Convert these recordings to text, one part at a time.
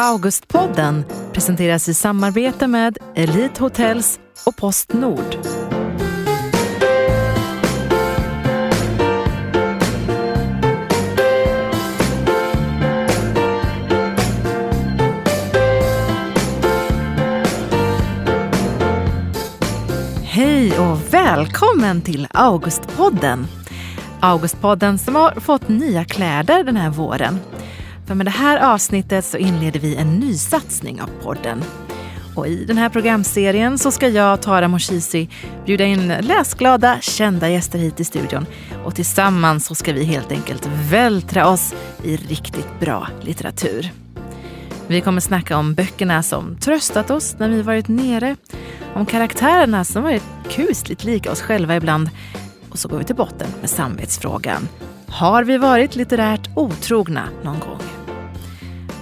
Augustpodden presenteras i samarbete med Elite Hotels och Postnord. Hej och välkommen till Augustpodden. Augustpodden som har fått nya kläder den här våren. För med det här avsnittet så inleder vi en ny satsning av podden. Och i den här programserien så ska jag, Tara Moshizi, bjuda in läsglada, kända gäster hit i studion. Och tillsammans så ska vi helt enkelt vältra oss i riktigt bra litteratur. Vi kommer snacka om böckerna som tröstat oss när vi varit nere, om karaktärerna som varit kusligt lika oss själva ibland och så går vi till botten med samvetsfrågan. Har vi varit litterärt otrogna någon gång?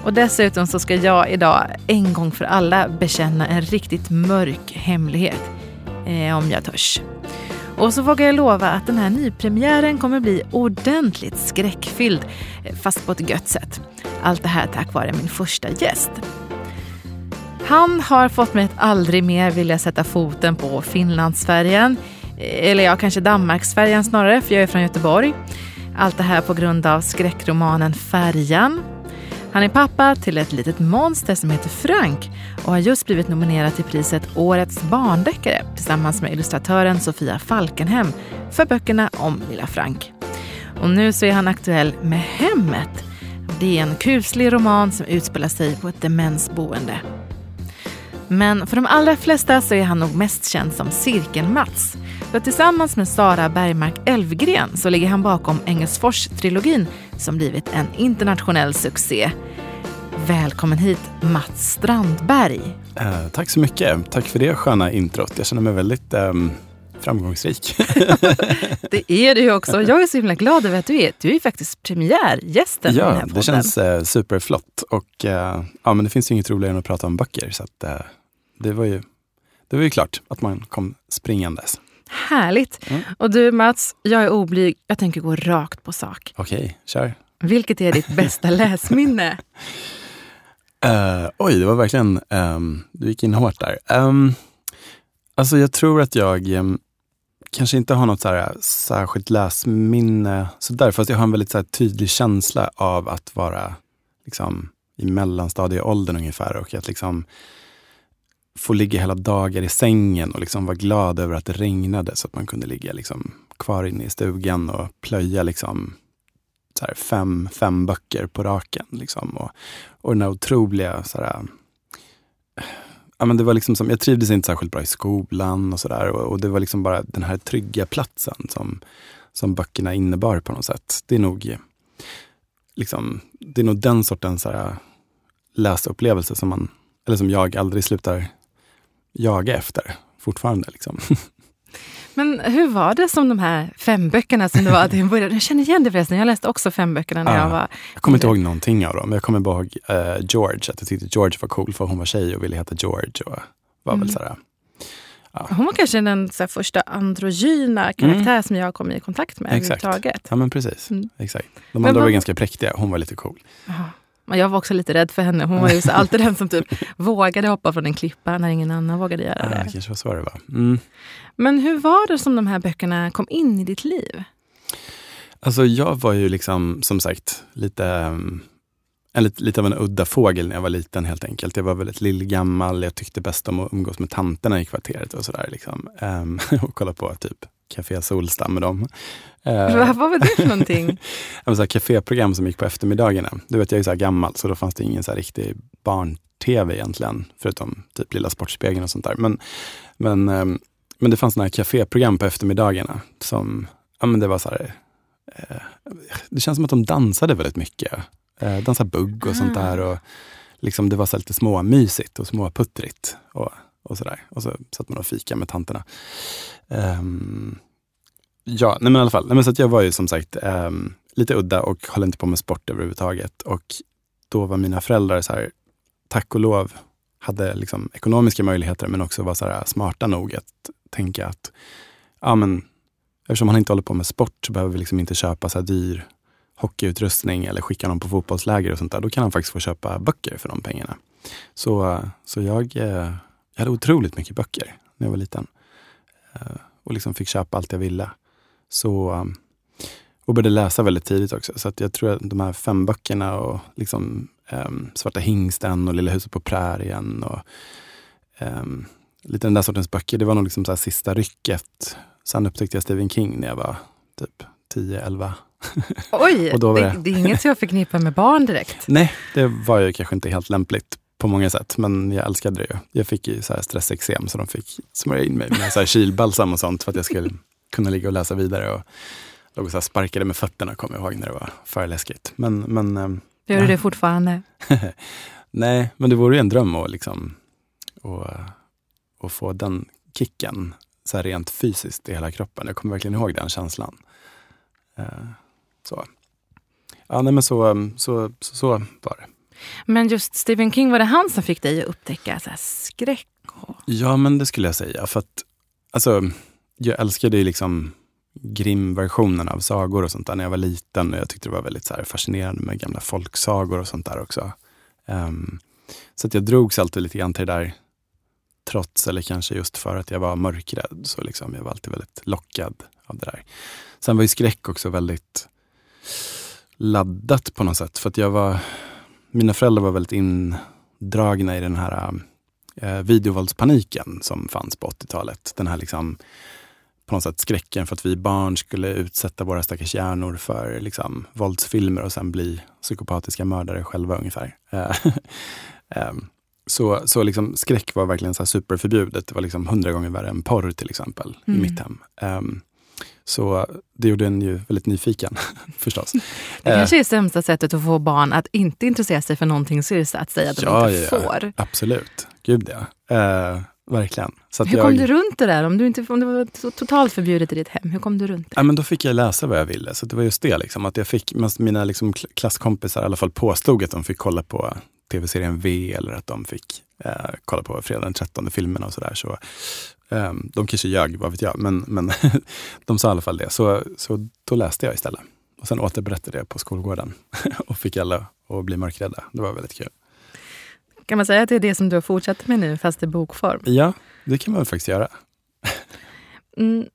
Och dessutom så ska jag idag en gång för alla bekänna en riktigt mörk hemlighet. Eh, om jag törs. Och så vågar jag lova att den här nypremiären kommer bli ordentligt skräckfylld, eh, fast på ett gött sätt. Allt det här tack vare min första gäst. Han har fått mig att aldrig mer vilja sätta foten på Finlandsfärjan. Eh, eller ja, kanske Danmarksfärjan snarare, för jag är från Göteborg. Allt det här på grund av skräckromanen Färjan han är pappa till ett litet monster som heter Frank och har just blivit nominerad till priset Årets barndeckare tillsammans med illustratören Sofia Falkenhem för böckerna om lilla Frank. Och nu så är han aktuell med Hemmet. Det är en kuslig roman som utspelar sig på ett demensboende. Men för de allra flesta så är han nog mest känd som Cirkel-Mats. För tillsammans med Sara Bergmark Elfgren så ligger han bakom Engelsfors-trilogin som blivit en internationell succé. Välkommen hit Mats Strandberg. Eh, tack så mycket. Tack för det sköna introt. Jag känner mig väldigt eh, framgångsrik. det är du ju också. Jag är så himla glad över att du är. Du är faktiskt premiärgästen Ja, den här podden. det känns eh, superflott. Och eh, ja, men det finns ju inget roligare än att prata om böcker. Så att, eh, det, var ju, det var ju klart att man kom springandes. Härligt. Mm. Och du Mats, jag är oblyg. Jag tänker gå rakt på sak. Okej, okay, kör. Vilket är ditt bästa läsminne? Uh, oj, det var verkligen, um, du gick in hårt där. Um, alltså jag tror att jag um, kanske inte har något så här, särskilt läsminne sådär, fast jag har en väldigt så här, tydlig känsla av att vara liksom, i mellanstadieåldern ungefär och att liksom få ligga hela dagar i sängen och liksom vara glad över att det regnade så att man kunde ligga liksom kvar inne i stugan och plöja liksom så fem, fem böcker på raken. Liksom. Och, och den här otroliga, så här, ja, men det var liksom som, jag trivdes inte särskilt bra i skolan och sådär. Och, och, det var liksom bara den här trygga platsen som, som böckerna innebar på något sätt. Det är nog, liksom, det är nog den sortens så här, läsupplevelse som, man, eller som jag aldrig slutar jaga efter fortfarande. Liksom. Men hur var det som de här fem böckerna som du var till början? Jag känner igen det förresten, jag läste också fem böckerna när ja, jag var... Jag kommer inte ihåg någonting av dem. Jag kommer bara ihåg uh, George, att jag tyckte George var cool för hon var tjej och ville heta George. Och var mm. väl sådär, ja. Hon var kanske den så här, första androgyna karaktär mm. som jag kom i kontakt med Exakt. överhuvudtaget. Ja men precis. Mm. Exakt. De andra var ganska präktiga, hon var lite cool. Aha. Men jag var också lite rädd för henne. Hon var ju så alltid den som typ vågade hoppa från en klippa när ingen annan vågade göra det. Ja, kanske var så det var. Mm. Men hur var det som de här böckerna kom in i ditt liv? Alltså jag var ju liksom, som sagt, lite, en, lite, lite av en udda fågel när jag var liten helt enkelt. Jag var väldigt lillgammal, jag tyckte bäst om att umgås med tanterna i kvarteret och sådär. Liksom. Um, och kolla på typ Café Solstam med dem. Uh, vad var det för någonting? ett kaféprogram som gick på eftermiddagarna. Du vet, jag är så här gammal, så då fanns det ingen så riktig barn-tv egentligen, förutom typ Lilla Sportspegeln och sånt där. Men, men, um, men det fanns såna här kaféprogram på eftermiddagarna som, ja men det var så här, uh, det känns som att de dansade väldigt mycket. Uh, dansa bugg och ah. sånt där. Och liksom, det var så lite småmysigt och småputtrigt. Och, och sådär. Och så satt man och fika med tanterna. Um, ja, nej men i alla fall. Nej men så jag var ju som sagt um, lite udda och höll inte på med sport överhuvudtaget. Och då var mina föräldrar så här, tack och lov, hade liksom ekonomiska möjligheter men också var så här, smarta nog att tänka att ja, men, eftersom han inte håller på med sport så behöver vi liksom inte köpa så här dyr hockeyutrustning eller skicka någon på fotbollsläger och sånt där, då kan han faktiskt få köpa böcker för de pengarna. Så, så jag, eh, jag hade otroligt mycket böcker när jag var liten. Eh, och liksom fick köpa allt jag ville. Så, um, och började läsa väldigt tidigt också. Så jag tror att de här fem böckerna och liksom, um, Svarta hingsten och Lilla huset på prärien och um, lite den där sortens böcker. Det var nog liksom så sista rycket. Sen upptäckte jag Stephen King när jag var typ 10-11. Oj, det, det... det, är inget jag förknippar med barn direkt. Nej, det var ju kanske inte helt lämpligt på många sätt, men jag älskade det ju. Jag fick ju stressexem så de fick smörja in mig med så här kylbalsam och sånt för att jag skulle kunna ligga och läsa vidare. Och låg och så sparkade med fötterna, kommer jag ihåg, när det var för läskigt. Men, men, ehm, Gör du det fortfarande? nej, men det vore ju en dröm att liksom, och, och få den kicken så rent fysiskt i hela kroppen. Jag kommer verkligen ihåg den känslan. Uh, så. Ja, nej, men så, så, så, så var det. Men just Stephen King, var det han som fick dig att upptäcka så skräck? Och... Ja, men det skulle jag säga. För att, alltså, jag älskade ju liksom Grimm-versionen av sagor och sånt där när jag var liten. Och jag tyckte det var väldigt så fascinerande med gamla folksagor och sånt där också. Um, så att jag drogs alltid lite grann till det där trots eller kanske just för att jag var mörkrädd. Så liksom, jag var alltid väldigt lockad av det där. Sen var ju skräck också väldigt laddat på något sätt. För att jag var, mina föräldrar var väldigt indragna i den här eh, videovåldspaniken som fanns på 80-talet. Den här liksom, på något sätt skräcken för att vi barn skulle utsätta våra stackars hjärnor för liksom, våldsfilmer och sen bli psykopatiska mördare själva ungefär. um, så så liksom, skräck var verkligen så superförbjudet. Det var liksom hundra gånger värre än porr till exempel mm. i mitt hem. Um, så det gjorde en ju väldigt nyfiken förstås. Det kanske är sämsta sättet att få barn att inte intressera sig för någonting så är det att säga att ja, de inte ja, får. Absolut, gud ja. Uh, verkligen. Så hur kom du runt det där? Om, du inte, om det var totalt förbjudet i ditt hem, hur kom du runt det? Ja, men då fick jag läsa vad jag ville. Så det var just det, liksom, att jag fick, mina liksom, klasskompisar i alla fall påstod att de fick kolla på tv-serien V eller att de fick eh, kolla på Fredag den 13 filmerna och sådär. Så, eh, de kanske ljög, vad vet jag, men, men de sa i alla fall det. Så, så då läste jag istället. Och sen återberättade jag på skolgården och fick alla att bli mörkrädda. Det var väldigt kul. Kan man säga att det är det som du har fortsatt med nu, fast i bokform? Ja, det kan man faktiskt göra. mm.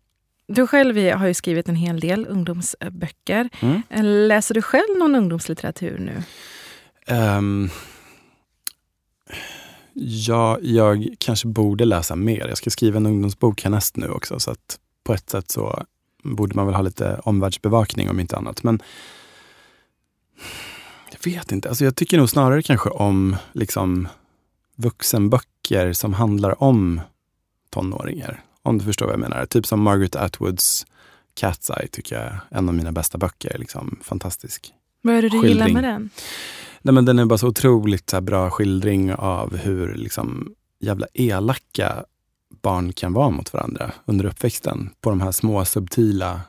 Du själv har ju skrivit en hel del ungdomsböcker. Mm. Läser du själv någon ungdomslitteratur nu? Um, ja, jag kanske borde läsa mer. Jag ska skriva en ungdomsbok härnäst nu också, så att på ett sätt så borde man väl ha lite omvärldsbevakning om inte annat. Men jag vet inte. Alltså jag tycker nog snarare kanske om liksom vuxenböcker som handlar om tonåringar. Om du förstår vad jag menar. Typ som Margaret Atwoods Cat's Eye tycker jag är en av mina bästa böcker. Liksom, fantastisk. Vad är det du skildring. gillar med den? Nej, men den är bara så otroligt så bra skildring av hur liksom, jävla elaka barn kan vara mot varandra under uppväxten. På de här små subtila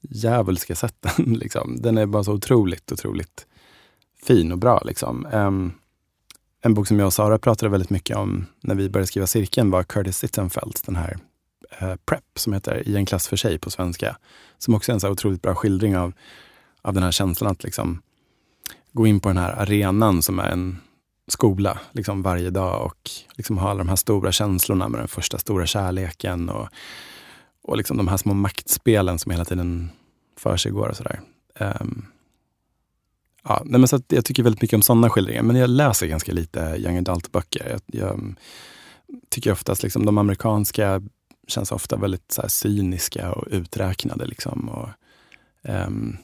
djävulska sätten. Liksom. Den är bara så otroligt, otroligt fin och bra. Liksom. Um, en bok som jag och Sara pratade väldigt mycket om när vi började skriva cirkeln var Curtis Sittenfelds, den här uh, Prep, som heter I en klass för sig på svenska. Som också är en så otroligt bra skildring av, av den här känslan att liksom gå in på den här arenan som är en skola liksom varje dag och liksom ha alla de här stora känslorna med den första stora kärleken och, och liksom de här små maktspelen som hela tiden för sig går och sådär. Um, Ja, nej men så jag tycker väldigt mycket om sådana skildringar, men jag läser ganska lite young adult-böcker. Jag, jag, tycker oftast liksom, de amerikanska känns ofta väldigt så här, cyniska och uträknade. Liksom, och, um,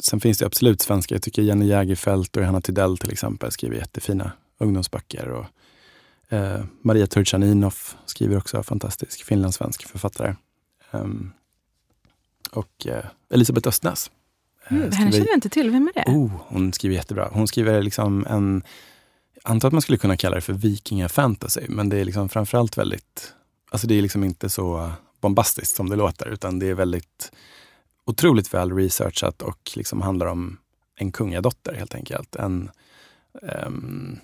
sen finns det absolut svenska. Jag tycker Jenny Jägerfeld och Hanna Tidell till exempel skriver jättefina ungdomsböcker. Och, uh, Maria Turchaninov skriver också fantastisk finlandssvensk författare. Um, och uh, Elisabeth Östnäs Mm, skriver, henne känner jag inte till. Vem är det? Oh, hon skriver jättebra. Hon skriver liksom en... Jag antar att man skulle kunna kalla det för vikingafantasy, men det är liksom framförallt väldigt... Alltså det är liksom inte så bombastiskt som det låter, utan det är väldigt otroligt väl researchat och liksom handlar om en kungadotter helt enkelt. En, um,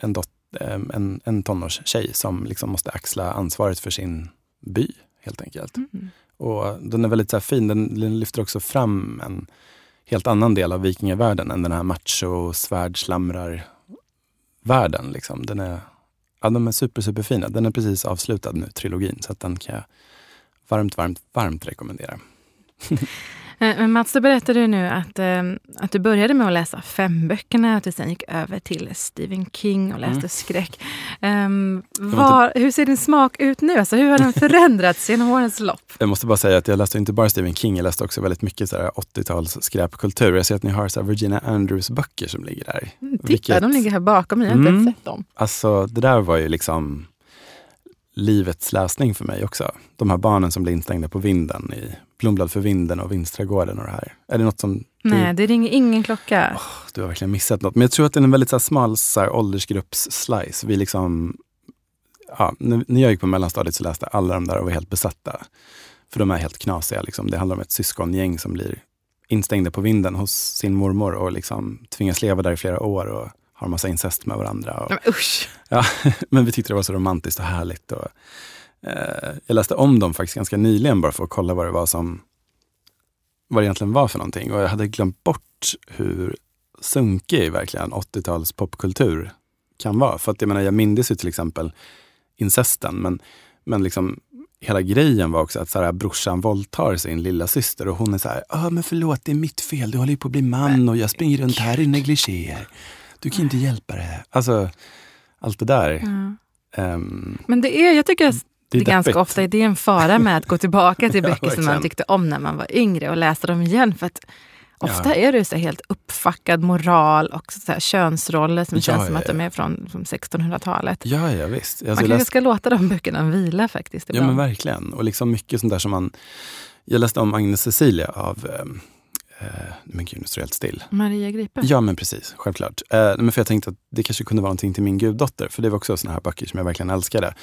en, dot, um, en, en tonårstjej som liksom måste axla ansvaret för sin by helt enkelt. Mm. Och Den är väldigt så fin. Den, den lyfter också fram en helt annan del av vikingavärlden än den här macho svärdslamrar-världen. Liksom. Den är, ja, de är super, superfina. Den är precis avslutad nu, trilogin, så att den kan jag varmt, varmt, varmt rekommendera. Eh, men Mats, du berättade nu att, eh, att du började med att läsa fem böckerna, att du sen gick över till Stephen King och läste mm. skräck. Um, var, hur ser din smak ut nu? Alltså, hur har den förändrats genom årens lopp? Jag måste bara säga att jag läste inte bara Stephen King, jag läste också väldigt mycket 80-tals skräpkultur. Jag ser att ni har så Virginia Andrews böcker som ligger där. Mm, titta, Vilket... de ligger här bakom mig, jag har inte mm. sett dem. Alltså, det där var ju liksom livets läsning för mig också. De här barnen som blir instängda på vinden i Blomblad för vinden och Vindsträdgården och det här. Är det något som... Nej, det ringer ingen klocka. Oh, du har verkligen missat något. Men jag tror att det är en väldigt så här, smal så åldersgrupps-slice. Vi liksom... Ja, när jag gick på mellanstadiet så läste alla de där och var helt besatta. För de är helt knasiga. Liksom. Det handlar om ett syskongäng som blir instängda på vinden hos sin mormor och liksom tvingas leva där i flera år och har massa incest med varandra. Och, men usch! Ja, men vi tyckte det var så romantiskt och härligt. Och, eh, jag läste om dem faktiskt ganska nyligen bara för att kolla vad det var som vad det egentligen var för någonting. Och jag hade glömt bort hur sunkig verkligen 80-tals popkultur kan vara. För att jag menar, jag mindes ju till exempel incesten, men, men liksom hela grejen var också att så här, brorsan våldtar sin lilla syster och hon är så här, men förlåt det är mitt fel, du håller ju på att bli man och jag springer runt här i negligéer. Du kan inte hjälpa det. Alltså, allt det där. Mm. Um, men det är, jag tycker att det är, det ganska ofta det är en fara med att gå tillbaka till böcker ja, som man tyckte om när man var yngre och läsa dem igen. För att ofta ja. är det så helt uppfackad moral och så här könsroller som ja, känns som att de är från, från 1600-talet. Ja, ja visst. Alltså, man kanske läst... ska låta de böckerna vila faktiskt. Ibland. Ja, men verkligen. Och liksom mycket sånt där som man... Jag läste om Agnes Cecilia av um, Eh, men gud, nu står helt still. Maria Gripe? Ja, men precis. Självklart. Eh, men för jag tänkte att det kanske kunde vara någonting till min guddotter, för det var också såna här böcker som jag verkligen älskade.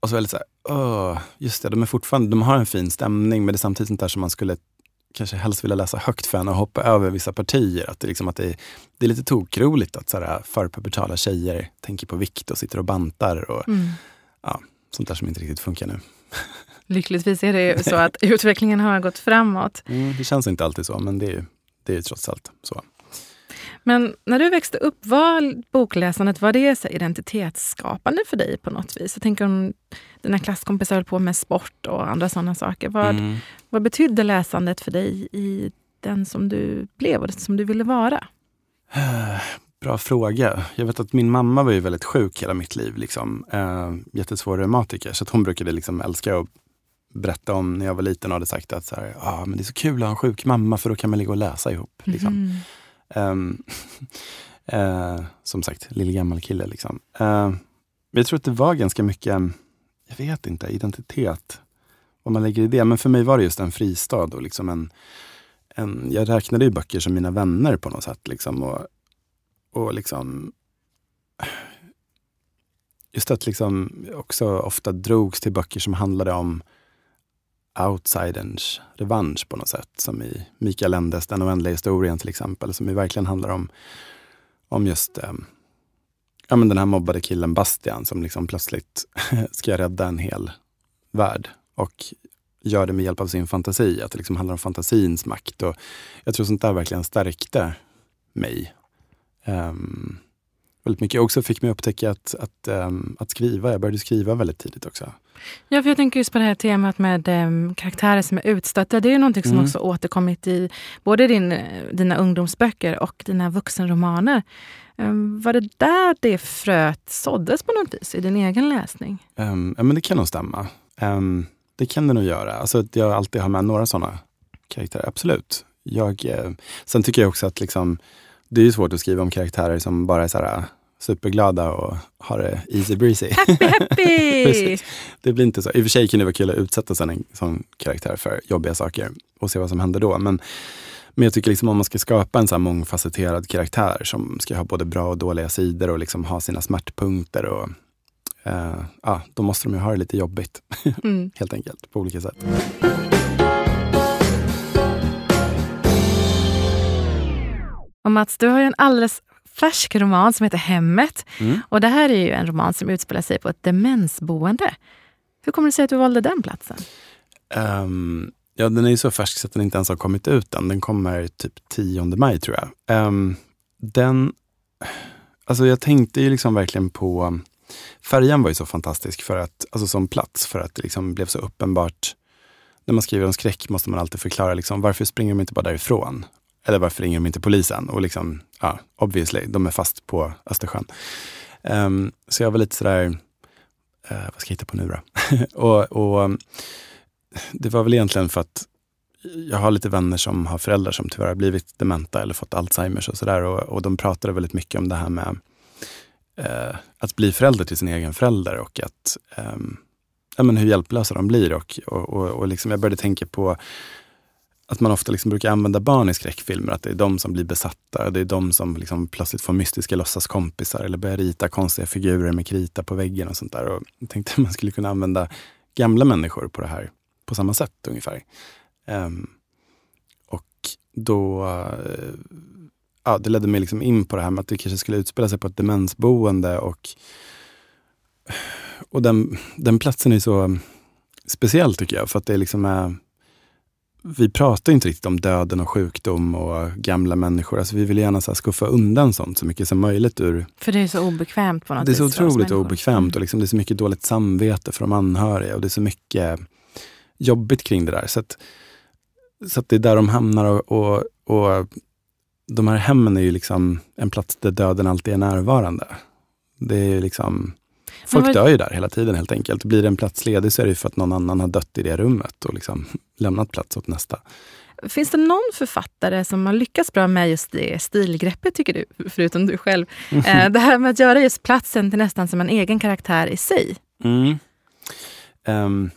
Och så lite såhär, åh, just det, de, är fortfarande, de har en fin stämning, men det är samtidigt sånt där som man skulle kanske helst vilja läsa högt för henne och hoppa över vissa partier. Att det, liksom, att det, det är lite tokroligt att förpubertala tjejer tänker på vikt och sitter och bantar. Och, mm. ja, sånt där som inte riktigt funkar nu. Lyckligtvis är det ju så att utvecklingen har gått framåt. Mm, det känns inte alltid så, men det är, det är trots allt så. Men när du växte upp, var bokläsandet var det så identitetsskapande för dig på något vis? Jag tänker om dina klasskompisar höll på med sport och andra sådana saker. Vad, mm. vad betydde läsandet för dig i den som du blev och som du ville vara? Bra fråga. Jag vet att min mamma var ju väldigt sjuk hela mitt liv. Liksom. Eh, jättesvår reumatiker. Så hon brukade liksom älska att berätta om när jag var liten och hade sagt att så här, ah, men det är så kul att ha en sjuk mamma för då kan man ligga och läsa ihop. Liksom. Mm. Um, uh, som sagt, lillgammal kille. Liksom. Uh, jag tror att det var ganska mycket, jag vet inte, identitet. Vad man lägger i det. Men för mig var det just en fristad. Och liksom en, en, jag räknade ju böcker som mina vänner på något sätt. Liksom, och, och liksom just att liksom också ofta drogs till böcker som handlade om outsiderns revansch på något sätt. Som i Mikael Endes Den oändliga historien till exempel, som ju verkligen handlar om, om just eh, ja, men den här mobbade killen Bastian som liksom plötsligt ska rädda en hel värld. Och gör det med hjälp av sin fantasi, att det liksom handlar om fantasins makt. Och jag tror sånt där verkligen stärkte mig. Um, väldigt mycket. Också fick mig upptäcka att, att, um, att skriva. Jag började skriva väldigt tidigt också. Ja, för jag tänker just på det här temat med um, karaktärer som är utstötta. Det är ju någonting som mm. också återkommit i både din, dina ungdomsböcker och dina vuxenromaner. Um, var det där det fröet såddes på något vis i din egen läsning? Um, ja, men det kan nog stämma. Um, det kan det nog göra. Alltså att jag alltid har med några sådana karaktärer, absolut. Jag, eh, sen tycker jag också att liksom, det är svårt att skriva om karaktärer som bara är så här, superglada och har det easy breezy. Happy happy! det blir inte så. I och för sig kan det vara kul att utsätta sig en sån karaktär för jobbiga saker och se vad som händer då. Men, men jag tycker liksom om man ska skapa en så mångfacetterad karaktär som ska ha både bra och dåliga sidor och liksom ha sina smärtpunkter. Och, uh, ja, då måste de ju ha det lite jobbigt. Mm. Helt enkelt, på olika sätt. Och Mats, du har ju en alldeles färsk roman som heter Hemmet. Mm. Och det här är ju en roman som utspelar sig på ett demensboende. Hur kommer det sig att du valde den platsen? Um, Ja, den är ju så färsk så att den inte ens har kommit ut än. Den kommer typ 10 maj tror jag. Um, den, alltså jag tänkte ju liksom verkligen på, färjan var ju så fantastisk för att, alltså som plats för att det liksom blev så uppenbart. När man skriver om skräck måste man alltid förklara liksom, varför springer de inte bara därifrån? Eller varför ringer de inte polisen? Och liksom, ja, obviously, de är fast på Östersjön. Um, så jag var lite sådär, uh, vad ska jag hitta på nu då? och, och det var väl egentligen för att jag har lite vänner som har föräldrar som tyvärr har blivit dementa eller fått Alzheimers och sådär. Och, och de pratade väldigt mycket om det här med uh, att bli förälder till sin egen förälder och att, um, ja, men hur hjälplösa de blir. Och, och, och, och liksom jag började tänka på att man ofta liksom brukar använda barn i skräckfilmer, att det är de som blir besatta. Det är de som liksom plötsligt får mystiska låtsaskompisar eller börjar rita konstiga figurer med krita på väggen och sånt där. Och jag tänkte att man skulle kunna använda gamla människor på det här på samma sätt ungefär. Um, och då, uh, ja, det ledde mig liksom in på det här med att det kanske skulle utspela sig på ett demensboende och, och den, den platsen är så speciell tycker jag, för att det liksom är vi pratar inte riktigt om döden och sjukdom och gamla människor. Alltså vi vill gärna så skuffa undan sånt så mycket som möjligt ur... För det är så obekvämt på något Det är så otroligt obekvämt och liksom det är så mycket dåligt samvete för de anhöriga och det är så mycket jobbigt kring det där. Så, att, så att det är där de hamnar och, och, och de här hemmen är ju liksom en plats där döden alltid är närvarande. Det är liksom, folk vad... dör ju där hela tiden helt enkelt. Blir en plats ledig så är det för att någon annan har dött i det rummet och liksom lämnat plats åt nästa. Finns det någon författare som har lyckats bra med just det stilgreppet, tycker du? Förutom du själv. Mm. det här med att göra just platsen till nästan som en egen karaktär i sig. Mm. Um,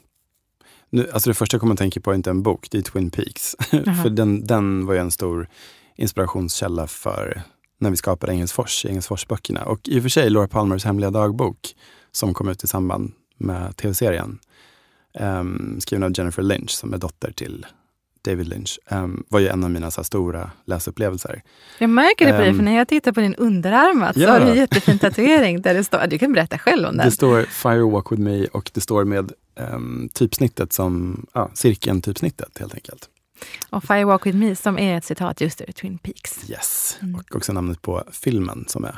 nu, alltså det första jag kommer att tänka på är inte en bok, det är Twin Peaks. för den, den var ju en stor inspirationskälla för när vi skapade Engelsfors, Engelsfors-böckerna. Och i och för sig Laura Palmers hemliga dagbok, som kom ut i samband med tv-serien, um, skriven av Jennifer Lynch, som är dotter till David Lynch, um, var ju en av mina så stora läsupplevelser. Jag märker det på um, dig, för när jag tittar på din underarm ja. så har du en jättefin tatuering där det står, du kan berätta själv om den. Det står Fire Walk With Me och det står med um, typsnittet som, ja, cirkeln-typsnittet helt enkelt. Och Fire Walk With Me som är ett citat just ur Twin Peaks. Yes, mm. och också namnet på filmen som är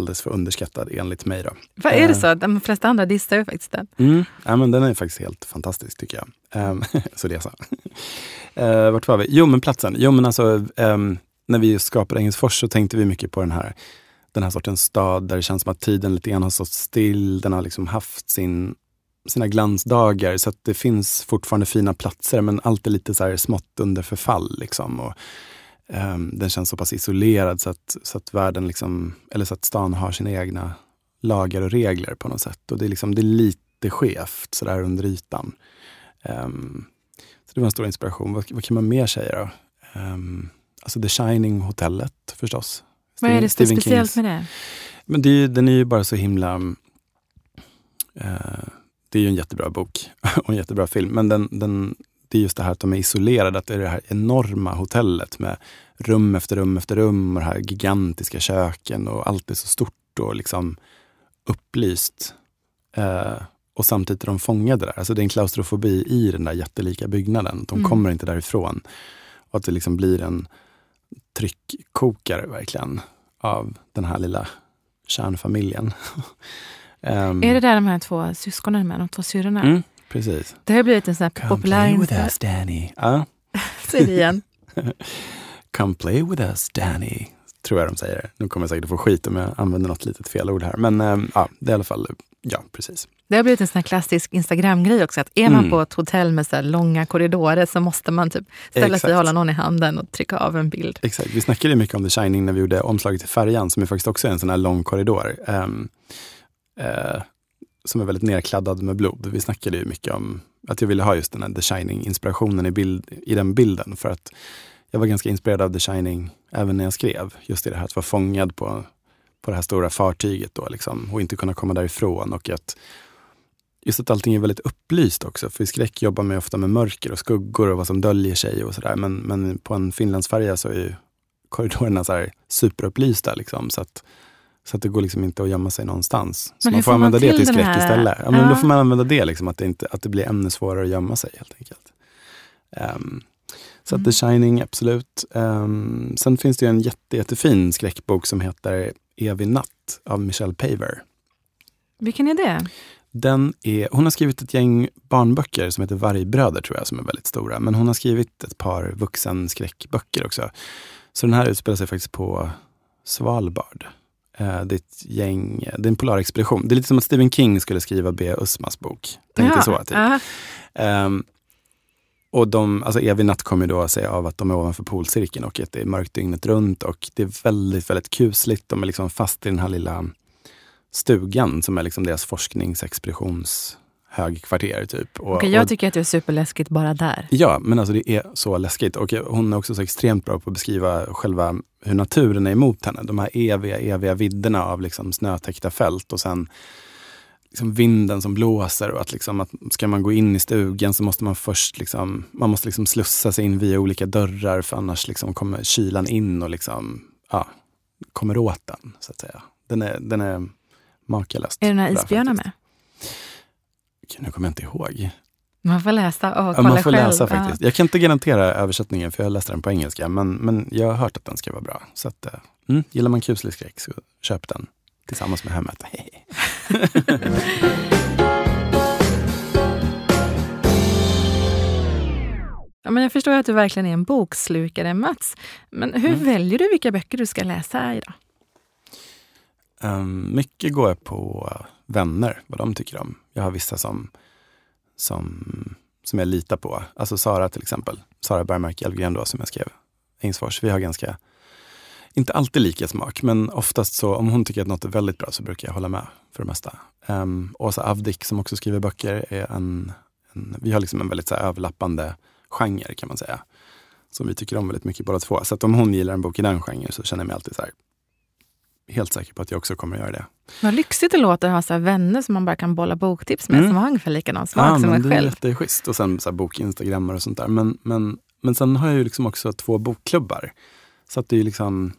alldeles för underskattad enligt mig. Då. Vad är det så? De flesta andra dissar ju faktiskt den. Mm, ja, men den är faktiskt helt fantastisk tycker jag. Um, så det så. Uh, vart var vi? Jo, men platsen. Jo, men alltså, um, när vi skapade Engelsfors så tänkte vi mycket på den här, den här sortens stad där det känns som att tiden lite grann har stått still. Den har liksom haft sin, sina glansdagar så att det finns fortfarande fina platser men allt är lite så här smått under förfall. Liksom. Och, Um, den känns så pass isolerad så att, så att världen, liksom, eller så att stan har sina egna lagar och regler på något sätt. Och det är, liksom, det är lite skevt sådär under ytan. Um, så det var en stor inspiration. Vad, vad kan man mer säga då? Um, alltså The Shining-hotellet förstås. Vad är det så speciellt med det? Men det, den är ju bara så himla... Uh, det är ju en jättebra bok och en jättebra film, men den, den, det är just det här att de är isolerade, att det är det här enorma hotellet med rum efter rum efter rum och de här gigantiska köken och allt är så stort och liksom upplyst. Eh, och samtidigt är de fångade där. Alltså det är en klaustrofobi i den där jättelika byggnaden. De mm. kommer inte därifrån. Och att det liksom blir en tryckkokare verkligen av den här lilla kärnfamiljen. um, är det där de här två syskonen med, de två syrrorna? Mm, Precis. Det har blivit en sån här Come populär... Come play with us Danny. Uh. Säg det igen. Come play with us Danny. Tror jag de säger. Nu kommer jag säkert att få skit om jag använder något litet felord här. Men um, ja, det är i alla fall, ja precis. Det har blivit en sån här klassisk Instagram-grej också. Att är man mm. på ett hotell med så långa korridorer så måste man typ ställa Exakt. sig och hålla någon i handen och trycka av en bild. Exakt. Vi snackade mycket om The Shining när vi gjorde omslaget till Färjan som är faktiskt också en sån här lång korridor. Um, uh, som är väldigt nerkladdad med blod. Vi snackade ju mycket om att jag ville ha just den här The Shining-inspirationen i, bild, i den bilden. För att jag var ganska inspirerad av The Shining även när jag skrev. Just i det här att vara fångad på, på det här stora fartyget då, liksom, och inte kunna komma därifrån. Och att, just att allting är väldigt upplyst också. För i skräck jobbar man ofta med mörker och skuggor och vad som döljer sig och sådär. Men, men på en Finlandsfärja så är ju korridorerna så här superupplysta. Liksom, så att så att det går liksom inte att gömma sig någonstans. Så man får, får använda det till skräck istället. Ja, men ja. Då får man använda det, liksom, att, det inte, att det blir ännu svårare att gömma sig helt enkelt. Um, så mm. The Shining, absolut. Um, sen finns det en jätte, jättefin skräckbok som heter Evig natt av Michelle Paver. Vilken är det? Den är, hon har skrivit ett gäng barnböcker som heter Vargbröder, tror jag, som är väldigt stora. Men hon har skrivit ett par vuxenskräckböcker också. Så den här utspelar sig faktiskt på Svalbard. Eh, det är ett gäng, det är en polarexpedition. Det är lite som att Stephen King skulle skriva B. Usmas bok. Tänkte ja, så, typ. Um, och de, alltså Evig natt kommer då sig av att de är ovanför polcirkeln och att det är mörkt dygnet runt och det är väldigt, väldigt kusligt. De är liksom fast i den här lilla stugan som är liksom deras forskningsexpeditions högkvarter. Typ. Och, okay, jag tycker att det är superläskigt bara där. Ja, men alltså det är så läskigt. Och hon är också så extremt bra på att beskriva själva hur naturen är emot henne. De här eviga, eviga vidderna av liksom snötäckta fält och sen liksom vinden som blåser och att, liksom att ska man gå in i stugan så måste man först liksom, man måste liksom slussa sig in via olika dörrar för annars liksom kommer kylan in och liksom, ja, kommer åt den. så att säga. Den är, den är makalöst Är det några isbjörnar med? Nu kommer jag inte ihåg. Man får läsa och kolla ja, man får själv. läsa faktiskt. Jag kan inte garantera översättningen för jag läste den på engelska. Men, men jag har hört att den ska vara bra. Så att, eh, mm, gillar man kuslig skräck så köp den tillsammans med hemmet. ja, men jag förstår att du verkligen är en bokslukare, Mats. Men hur mm. väljer du vilka böcker du ska läsa idag? Um, mycket går jag på vänner, vad de tycker om. Jag har vissa som, som, som jag litar på. Alltså Sara till exempel. Sara Bergmark Elfgren då som jag skrev Ängsfors. Vi har ganska, inte alltid lika smak, men oftast så om hon tycker att något är väldigt bra så brukar jag hålla med för det mesta. Um, Åsa Avdik som också skriver böcker är en, en vi har liksom en väldigt så här, överlappande genre kan man säga. Som vi tycker om väldigt mycket båda två. Så att om hon gillar en bok i den genren så känner jag mig alltid så här, helt säker på att jag också kommer att göra det. Vad lyxigt det låter att ha så vänner som man bara kan bolla boktips med, mm. som har ungefär likadan smak ja, som en själv. Det är jätteschysst. Och sen så bokinstagrammar och sånt där. Men, men, men sen har jag ju liksom också två bokklubbar. Så att det är liksom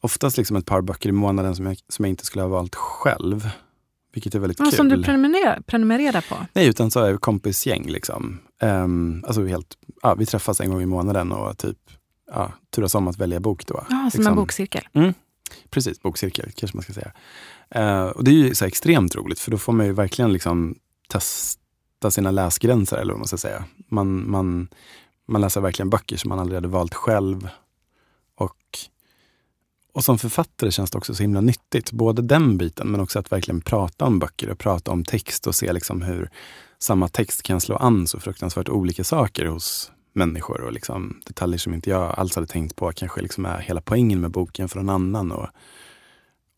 oftast liksom ett par böcker i månaden som jag, som jag inte skulle ha valt själv. Vilket är väldigt ja, kul. Som du prenumererar, prenumererar på? Nej, utan så är vi kompisgäng. Liksom. Um, alltså helt, ja, vi träffas en gång i månaden och typ ja, turas om att välja bok. Då, ja, som liksom. en bokcirkel? Mm. Precis, bokcirkel kanske man ska säga. Eh, och det är ju så extremt roligt för då får man ju verkligen liksom testa sina läsgränser eller vad man ska säga. Man, man, man läser verkligen böcker som man aldrig hade valt själv. Och, och som författare känns det också så himla nyttigt. Både den biten men också att verkligen prata om böcker och prata om text och se liksom hur samma text kan slå an så fruktansvärt olika saker hos människor och liksom detaljer som inte jag alls hade tänkt på kanske liksom är hela poängen med boken för någon annan. Och,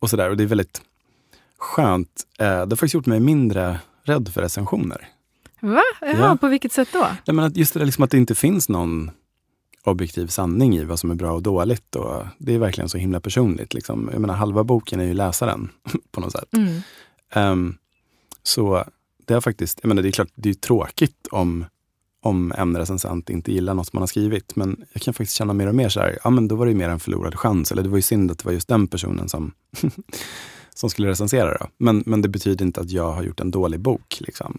och sådär. Och det är väldigt skönt. Eh, det har faktiskt gjort mig mindre rädd för recensioner. Va? Jaha, ja. på vilket sätt då? Ja, men att just det där liksom att det inte finns någon objektiv sanning i vad som är bra och dåligt. Och det är verkligen så himla personligt. Liksom. Jag menar, halva boken är ju läsaren på något sätt. Mm. Um, så det är faktiskt, jag menar, det är klart, det är tråkigt om om en recensent inte gillar något man har skrivit. Men jag kan faktiskt känna mer och mer så här, ja men då var det ju mer en förlorad chans. Eller det var ju synd att det var just den personen som, som skulle recensera. Då. Men, men det betyder inte att jag har gjort en dålig bok. Liksom.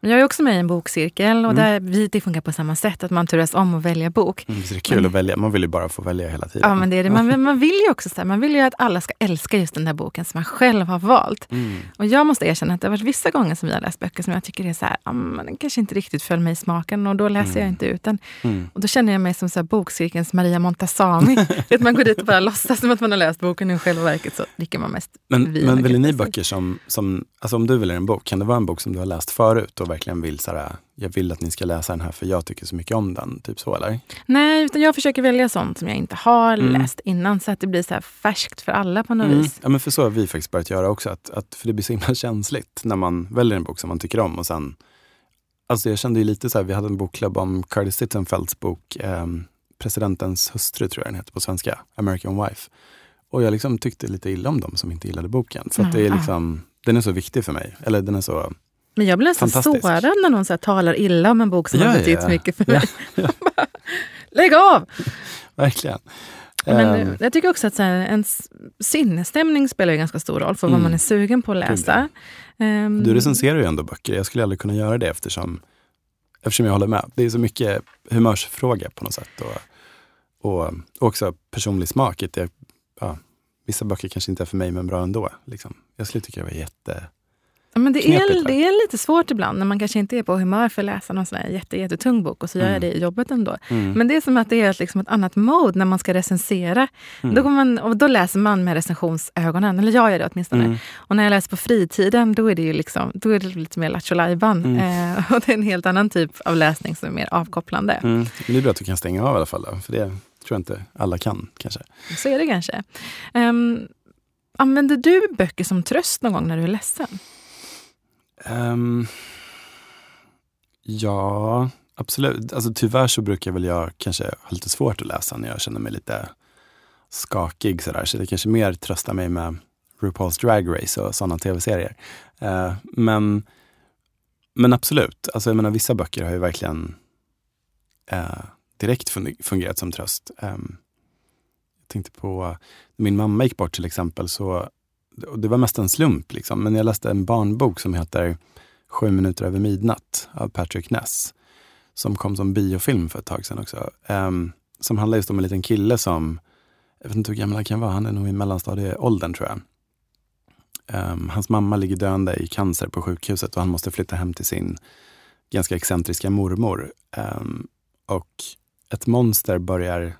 Jag är också med i en bokcirkel och mm. där vi, det funkar på samma sätt, att man turas om att välja bok. Mm, det är kul men, att välja, man vill ju bara få välja hela tiden. Ja, men det är det. Man, man vill ju också så här, man vill ju att alla ska älska just den där boken som man själv har valt. Mm. Och jag måste erkänna att det har varit vissa gånger som vi har läst böcker som jag tycker är så här, den kanske inte riktigt föll mig i smaken och då läser jag mm. inte ut den. Mm. Och då känner jag mig som så här, bokcirkelns Maria Montazami. att man går dit och bara låtsas som att man har läst boken och i själva verket så dricker man mest Men, vin men väljer ni böcker som, som, alltså om du väljer en bok, kan det vara en bok som du har läst förut och verkligen vill så här, jag vill att ni ska läsa den här för jag tycker så mycket om den. Typ så eller? Nej, utan jag försöker välja sånt som jag inte har mm. läst innan så att det blir så här färskt för alla på något mm. vis. Ja, men för så har vi faktiskt börjat göra också. Att, att, för det blir så himla känsligt när man väljer en bok som man tycker om och sen Alltså jag kände ju lite så här, vi hade en bokklubb om Curtis Sittenfelds bok eh, Presidentens hustru tror jag den heter på svenska, American Wife. Och jag liksom tyckte lite illa om dem som inte gillade boken. För att det är liksom, den är så viktig för mig. Eller den är så men jag blir nästan sårad när någon så talar illa om en bok som ja, har betytt ja. mycket för mig. Ja, ja. Lägg av! Verkligen. Men um, jag tycker också att så här, ens sinnesstämning spelar ganska stor roll för mm. vad man är sugen på att läsa. Um, du recenserar ju ändå böcker. Jag skulle aldrig kunna göra det eftersom eftersom jag håller med. Det är så mycket humörsfråga på något sätt. Och, och, och också personlig smak. Det, ja, vissa böcker kanske inte är för mig, men bra ändå. Liksom. Jag skulle tycka det var jätte men det, är, det är lite svårt ibland när man kanske inte är på humör för att läsa någon sån här jätte, jättetung bok och så gör jag mm. det i jobbet ändå. Mm. Men det är som att det är liksom ett annat mode när man ska recensera. Mm. Då, man, och då läser man med recensionsögonen, eller jag gör det åtminstone. Mm. Och när jag läser på fritiden då är det, ju liksom, då är det lite mer lattjo mm. eh, Och det är en helt annan typ av läsning som är mer avkopplande. Mm. Det är bra att du kan stänga av i alla fall. Då, för det tror jag inte alla kan kanske. Så är det kanske. Um, använder du böcker som tröst någon gång när du är ledsen? Um, ja, absolut. Alltså, tyvärr så brukar väl jag kanske ha lite svårt att läsa när jag känner mig lite skakig. Sådär. Så det kanske mer tröstar mig med RuPaul's Drag Race och sådana tv-serier. Uh, men, men absolut, alltså, jag menar, vissa böcker har ju verkligen uh, direkt fungerat som tröst. Um, jag tänkte på, när min mamma gick bort till exempel, så det var mest en slump, liksom. men jag läste en barnbok som heter Sju minuter över midnatt av Patrick Ness. Som kom som biofilm för ett tag sedan också. Um, som handlar just om en liten kille som, jag vet inte hur gammal han kan vara, han är nog i mellanstadieåldern tror jag. Um, hans mamma ligger döende i cancer på sjukhuset och han måste flytta hem till sin ganska excentriska mormor. Um, och ett monster börjar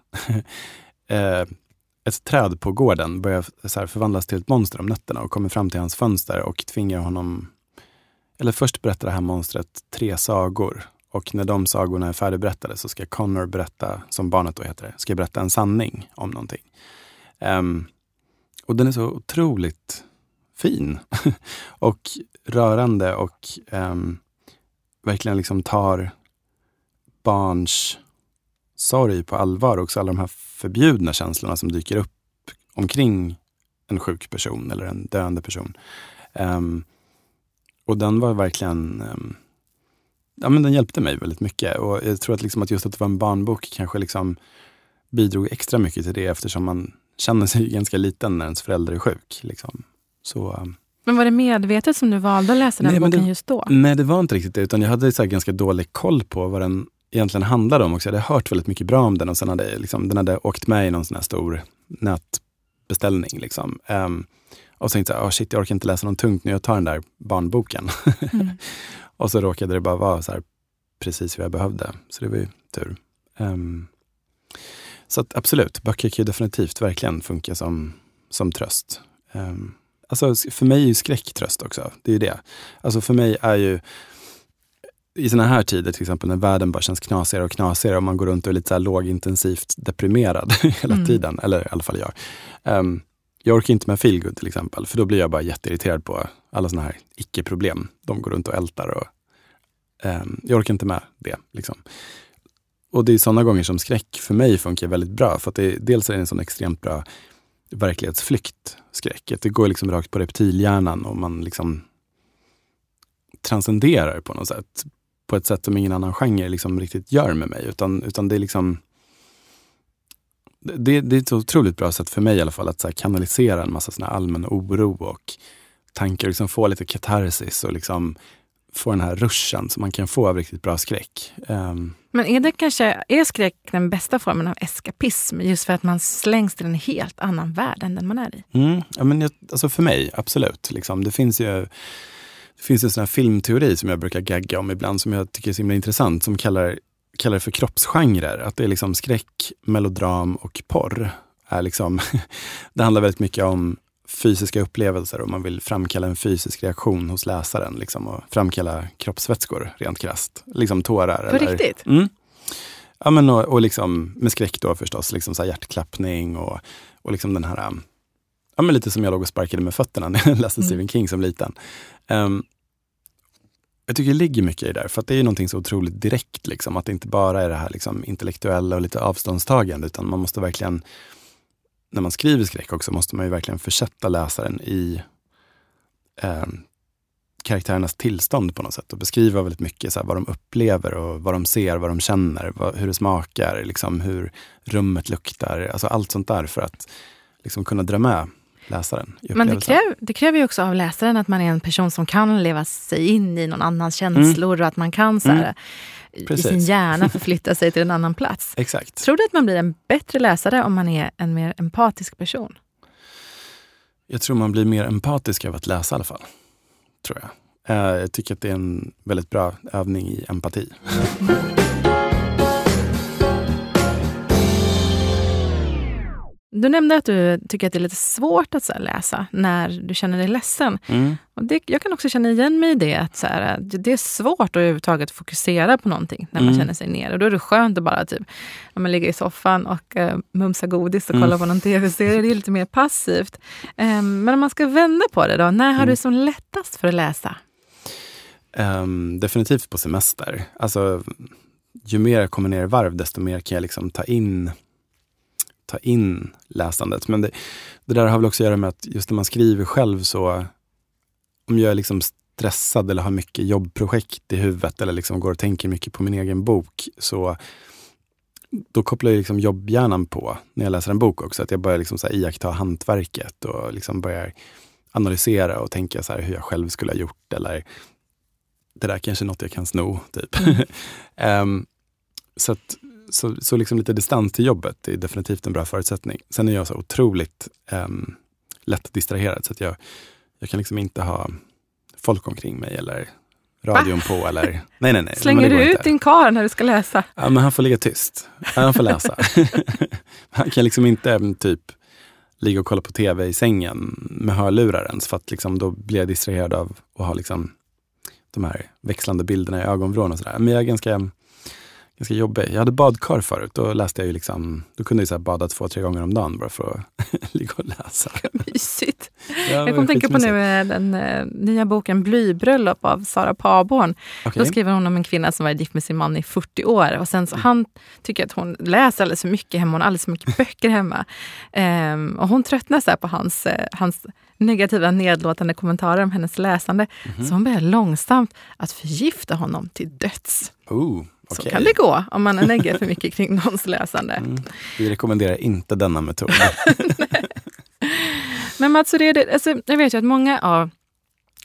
uh, ett träd på gården börjar så förvandlas till ett monster om nätterna och kommer fram till hans fönster och tvingar honom... Eller först berättar det här monstret tre sagor. Och när de sagorna är färdigberättade så ska Connor berätta, som barnet då heter det, ska berätta en sanning om någonting. Um, och den är så otroligt fin och rörande och um, verkligen liksom tar barns sorg på allvar. Också alla de här förbjudna känslorna som dyker upp omkring en sjuk person eller en döende person. Um, och den var verkligen um, ja, men den hjälpte mig väldigt mycket. Och jag tror att, liksom att just att det var en barnbok kanske liksom bidrog extra mycket till det eftersom man känner sig ganska liten när ens förälder är sjuk. Liksom. Så, um, men var det medvetet som du valde att läsa den nej, boken det, just då? Nej, det var inte riktigt det. Utan jag hade så ganska dålig koll på vad den egentligen handlade om också. Jag hade hört väldigt mycket bra om den och sen hade liksom, den hade åkt med i någon sån här stor nätbeställning. Liksom. Um, och så tänkte jag, oh shit, jag orkar inte läsa något tungt nu, jag tar den där barnboken. Mm. och så råkade det bara vara så här, precis vad jag behövde. Så det var ju tur. Um, så att, absolut, böcker kan ju definitivt verkligen funka som, som tröst. Um, alltså, för mig är ju skräck tröst också. Det är ju det. Alltså för mig är ju i såna här tider, till exempel när världen bara känns knasigare och knasigare och man går runt och är lite så lågintensivt deprimerad hela mm. tiden, eller i alla fall jag. Um, jag orkar inte med feelgood till exempel, för då blir jag bara jätteirriterad på alla såna här icke-problem. De går runt och ältar och um, jag orkar inte med det. Liksom. Och det är sådana gånger som skräck för mig funkar väldigt bra, för att det, dels är det en sån extremt bra verklighetsflykt, skräck. det går liksom rakt på reptilhjärnan och man liksom transcenderar på något sätt på ett sätt som ingen annan genre liksom riktigt gör med mig. Utan, utan det är liksom det, det är ett otroligt bra sätt för mig i alla fall att så kanalisera en massa såna allmän oro och tankar. Liksom få lite katarsis och liksom få den här ruschen som man kan få av riktigt bra skräck. Um, men är det kanske, är skräck den bästa formen av eskapism? Just för att man slängs till en helt annan värld än den man är i? Mm, ja, men jag, alltså för mig, absolut. Liksom. Det finns ju det finns en sån här filmteori som jag brukar gagga om ibland, som jag tycker är så himla intressant, som kallar, kallar det för kroppsgenrer. Att det är liksom skräck, melodram och porr. Är liksom, det handlar väldigt mycket om fysiska upplevelser och man vill framkalla en fysisk reaktion hos läsaren. Liksom, och framkalla kroppsvätskor, rent krasst. Liksom tårar. På eller, riktigt? Mm. Ja, men och, och liksom, med skräck då förstås, liksom så hjärtklappning och, och liksom den här ja, men lite som jag låg och sparkade med fötterna när jag läste mm. Stephen King som liten. Um, jag tycker det ligger mycket i det där, för att det är någonting så otroligt direkt. Liksom, att det inte bara är det här liksom, intellektuella och lite avståndstagande, utan man måste verkligen, när man skriver skräck också, måste man ju verkligen försätta läsaren i eh, karaktärernas tillstånd på något sätt och beskriva väldigt mycket så här, vad de upplever och vad de ser, vad de känner, vad, hur det smakar, liksom, hur rummet luktar, alltså allt sånt där för att liksom, kunna dra med läsaren. Men det, kräv, det kräver ju också av läsaren att man är en person som kan leva sig in i någon annans känslor mm. och att man kan så här, Precis. i sin hjärna förflytta sig till en annan plats. Exakt. Tror du att man blir en bättre läsare om man är en mer empatisk person? Jag tror man blir mer empatisk av att läsa i alla fall. Tror jag. Eh, jag tycker att det är en väldigt bra övning i empati. Du nämnde att du tycker att det är lite svårt att här, läsa när du känner dig ledsen. Mm. Och det, jag kan också känna igen mig i det. Att så här, det är svårt att överhuvudtaget fokusera på någonting när man Mm. känner sig ner. Och då är det skönt att bara typ, ja, men ligga i soffan och uh, mumsa godis och Mm. på någon tv-serie. Det är lite mer passivt. Ehm, men om man ska vända på det då, när har Mm. du som lättast för att läsa? Ehm, definitivt på semester. Alltså, ju mer jag kommer ner i varv, desto mer kan jag liksom ta in, ta in läsandet. Men det, det där har väl också att göra med att just när man skriver själv så, om jag är liksom stressad eller har mycket jobbprojekt i huvudet eller liksom går och tänker mycket på min egen bok, så då kopplar jag liksom jobbhjärnan på när jag läser en bok också. Att jag börjar liksom så här iaktta hantverket och liksom börjar analysera och tänka så här hur jag själv skulle ha gjort. Eller det där kanske är något jag kan sno. Typ. Ehm, så att, så, så liksom lite distans till jobbet är definitivt en bra förutsättning. Sen är jag så otroligt um, lätt distraherad så att jag, jag kan liksom inte ha folk omkring mig eller radion på. Eller, nej, nej, nej. Slänger du ut inte. din karl när du ska läsa? Ja, men han får ligga tyst. Han får läsa. han kan liksom inte mm, typ ligga och kolla på tv i sängen med hörlurar ens, för att liksom, då blir jag distraherad av att ha liksom, de här växlande bilderna i ögonvrån och sådär. Men jag är ganska, ganska jobbig. Jag hade badkar förut. Då läste jag ju liksom, då kunde jag så bada två, tre gånger om dagen bara för att ligga och läsa. Mysigt. Ja, Jag var kommer tänka på nu eh, den eh, nya boken Blybröllop av Sara Paborn. Okej. Då skriver hon om en kvinna som varit gift med sin man i 40 år. Och sen så Han tycker att hon läser alldeles för mycket hemma. Hon har alldeles för mycket böcker hemma. Ehm, och hon tröttnar så på hans, eh, hans negativa nedlåtande kommentarer om hennes läsande. Mhm. Så hon börjar långsamt att förgifta honom till döds. Oh, Så okej. kan det gå om man neggar för mycket kring någons läsande. Mm. Vi rekommenderar inte denna metod. Men Mats, är det, alltså, jag vet ju att många av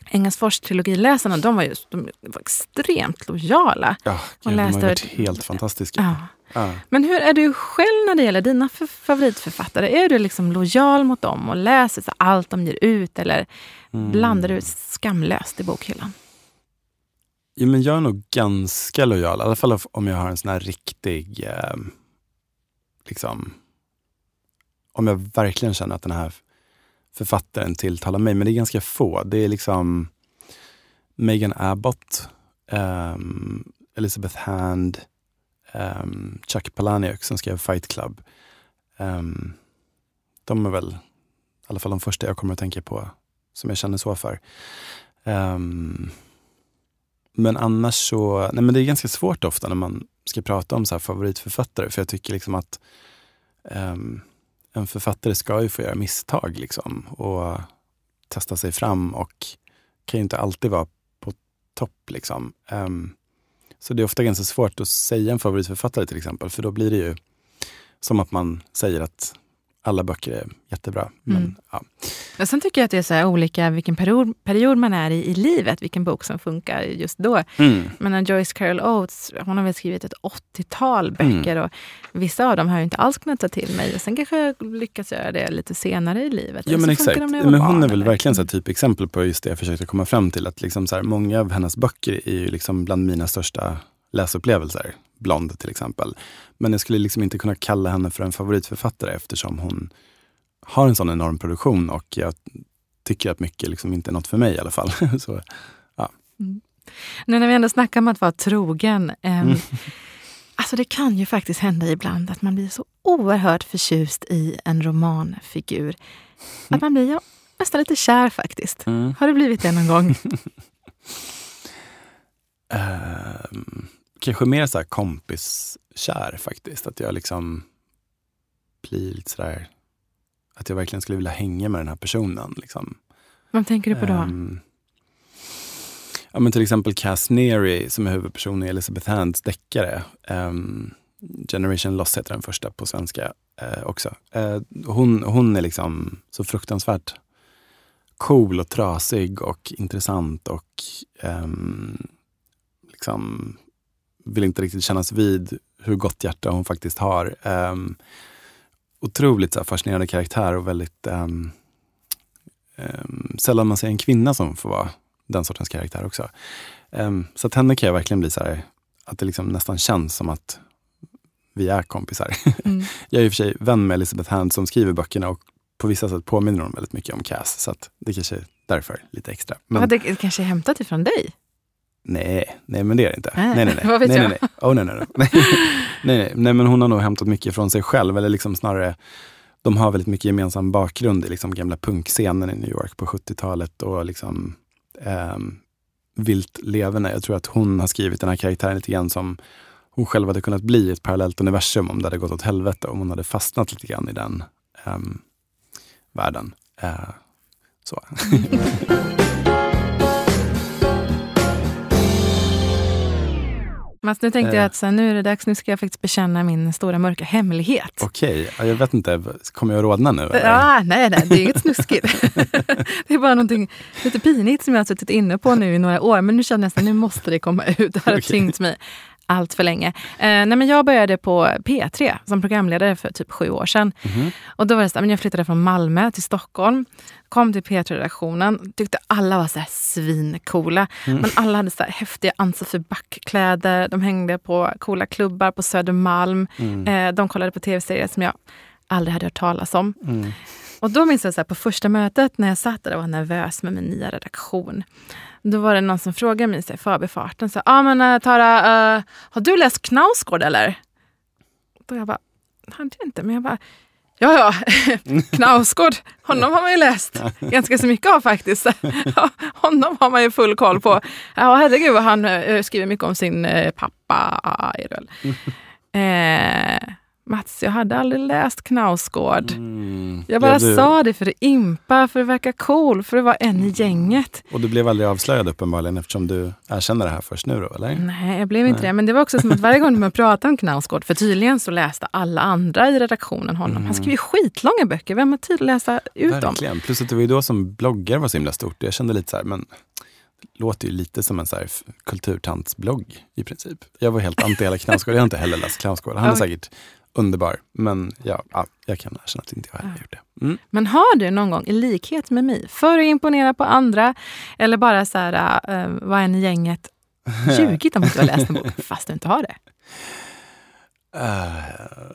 Engelsfors trilogiläsarna, de var, just, de var extremt lojala. Ja, Och gud, de har läste varit helt fantastiska. Ja. Ja. Men hur är du själv när det gäller dina favoritförfattare? Är du liksom lojal mot dem och läser allt de ger ut eller Mm. blandar du skamlöst i bokhyllan? Ja, men jag är nog ganska lojal, i alla fall om jag har en sån här riktig, eh, liksom, om jag verkligen känner att den här författaren tilltalar mig. Men det är ganska få. Det är liksom Megan Abbott, eh, Elizabeth Hand, eh, Chuck Palahniuk som skrev Fight Club. Ehm, de är väl i alla fall de första jag kommer att tänka på som jag känner så för. Ehm, men annars så, nej men det är ganska svårt ofta när man ska prata om så favoritförfattare, för jag tycker liksom att ehm, en författare ska ju få göra misstag liksom och testa sig fram och kan ju inte alltid vara på topp. Liksom. Ehm, så det är ofta ganska svårt att säga en favoritförfattare till exempel, för då blir det ju som att man säger att alla böcker är jättebra. Men, Mm. ja. Och sen tycker jag att det är så olika vilken period, period man är i i livet, vilken bok som funkar just då. Mm. Men Joyce Carol Oates, hon har väl skrivit ett 80-tal Mm. böcker och vissa av dem har jag inte alls kunnat ta till mig. Och sen kanske jag lyckas göra det lite senare i livet. Ja men exakt. Men hon är väl eller- verkligen så här typexempel på just det jag försökte komma fram till. Att liksom så här, många av hennes böcker är ju liksom bland mina största läsupplevelser. Blond till exempel. Men jag skulle liksom inte kunna kalla henne för en favoritförfattare eftersom hon har en sån enorm produktion och jag tycker att mycket liksom inte är något för mig i alla fall. så, Nu när vi ändå snackar om att vara trogen. ehm, Mm. Alltså det kan ju faktiskt hända ibland att man blir så oerhört förtjust i en romanfigur. Att man blir ja, nästan lite kär faktiskt. mm. Har du blivit det någon gång? Ehm, kanske mer så här kompiskär faktiskt. Att jag liksom blir lite sådär, att jag verkligen skulle vilja hänga med den här personen. Liksom. Vad tänker du på då? Ehm, ja, men till exempel Cass Neary som är huvudperson i Elizabeth Hands deckare. Ehm, Generation Lost heter den första på svenska eh, också. Eh, hon, hon är liksom så fruktansvärt cool och trasig och intressant och ehm, liksom vill inte riktigt kännas vid hur gott hjärta hon faktiskt har. Um, otroligt här, fascinerande karaktär och väldigt um, um, sällan man ser en kvinna som får vara den sortens karaktär också. så att henne kan jag verkligen bli så här, att det liksom nästan känns som att vi är kompisar. Mm. jag är i och för sig vän med Elizabeth Hand som skriver böckerna och på vissa sätt påminner hon väldigt mycket om Cass. Så att det kanske är därför lite extra. Men, ja, det kanske är hämtat ifrån dig? Nej, nej men det är det inte. Äh, nej, nej, nej. Vad vet nej, jag? nej, nej. Oh, nej, nej, nej. nej, nej. nej, men hon har nog hämtat mycket från sig själv. Eller liksom snarare, de har väldigt mycket gemensam bakgrund i liksom gamla punkscenen i New York på 70-talet och liksom eh, vilt levande. Jag tror att hon har skrivit den här karaktären lite grann som hon själv hade kunnat bli i ett parallellt universum om det hade gått åt helvete, om hon hade fastnat lite grann i den eh, världen. Eh, så. Mats, nu tänkte jag att så nu är det dags, nu ska jag faktiskt bekänna min stora mörka hemlighet. Okej, jag vet inte, kommer jag rodna nu? Eller? Ja, nej, nej, det är inget snuskigt. det är bara någonting lite pinigt som jag har suttit inne på nu i några år, men nu känner jag att nu måste det komma ut. Det har okay. tyngt mig allt för länge. Eh, nej, men jag började på P3 som programledare för typ sju år sedan. Mm. Och då var det så, men jag flyttade från Malmö till Stockholm. Kom till P3-redaktionen, tyckte alla var så här svincoola. Mm. Men alla hade så här häftiga Ann-Sofie Back-kläder. De hängde på coola klubbar på Södermalm. Mm. Eh, de kollade på tv-serier som jag aldrig hade hört talas om. Och då minns jag så här, på första mötet när jag satt där och var nervös med min nya redaktion. Då var det någon som frågade mig i förbifarten. Ja ah, men uh, Tara, uh, har du läst Knausgård eller? Då jag bara, hade jag inte. Men jag bara, ja ja, Knausgård, honom har man ju läst ganska så mycket av faktiskt. honom har man ju full koll på. Ja herregud vad han uh, skriver mycket om sin uh, pappa. Uh, Mats, jag hade aldrig läst Knausgård. Mm. Jag bara du... sa det för att impa, för att verka cool, för att vara en i gänget. Och du blev aldrig avslöjad uppenbarligen eftersom du erkänner det här först nu då, eller? Nej, jag blev inte Nej. det. Men det var också som att varje gång man pratade om Knausgård, för tydligen så läste alla andra i redaktionen honom. Mm. Han skrev ju skitlånga böcker, vem har tid att läsa ut dem? Verkligen, plus att det var ju då som bloggar var så himla stort. Jag kände lite så här, men låter ju lite som en så här kulturtantsblogg i princip. Jag var helt anti hela Knausgård, jag har inte heller läst Knausgård. Han är säkert underbar. Men ja, ja, jag kan erkänna att inte jag ja. gjort det. Mm. Men har du någon gång, i likhet med mig, för att imponera på andra eller bara så här, uh, vara en i gänget, ljugit om att du har läst en bok fast du inte har det? Uh,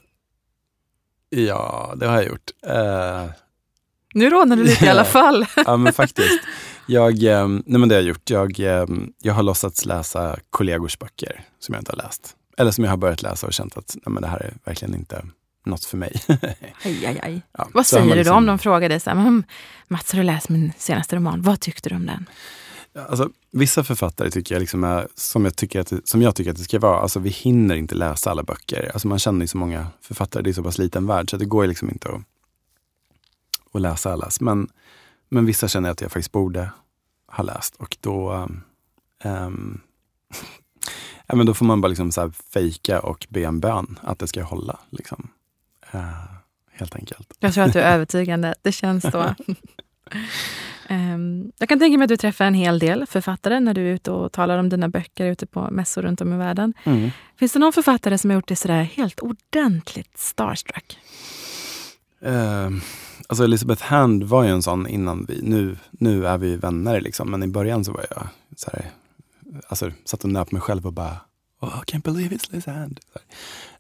ja, det har jag gjort. Uh, nu rånar du lite i alla fall. ja, men faktiskt. Jag, um, nej men det har jag gjort. Jag, jag har låtsats läsa kollegors böcker som jag inte har läst. Eller som jag har börjat läsa och känt att nej, men det här är verkligen inte något för mig. aj, aj, aj. Ja, Vad säger du liksom... då om de frågar dig så här, Mats har du läst min senaste roman, vad tyckte du om den? Alltså, vissa författare tycker jag liksom är som jag tycker, att, som jag tycker att det ska vara. Alltså, vi hinner inte läsa alla böcker. Alltså, man känner ju så många författare, det är så pass liten värld så det går liksom inte att, att läsa allas. Men, men vissa känner jag att jag faktiskt borde ha läst och då um, ja, men då får man bara liksom så här fejka och be en bön att det ska hålla. Liksom. Uh, helt enkelt. Jag tror att du är övertygande. Det känns så. um, jag kan tänka mig att du träffar en hel del författare när du är ute och talar om dina böcker ute på mässor runt om i världen. Mm. Finns det någon författare som har gjort dig sådär helt ordentligt starstruck? Uh, alltså Elizabeth Hand var ju en sån innan vi, nu, nu är vi vänner liksom, men i början så var jag så här, alltså, satt och nöp mig själv och bara oh, I can't believe it's Liz Hand.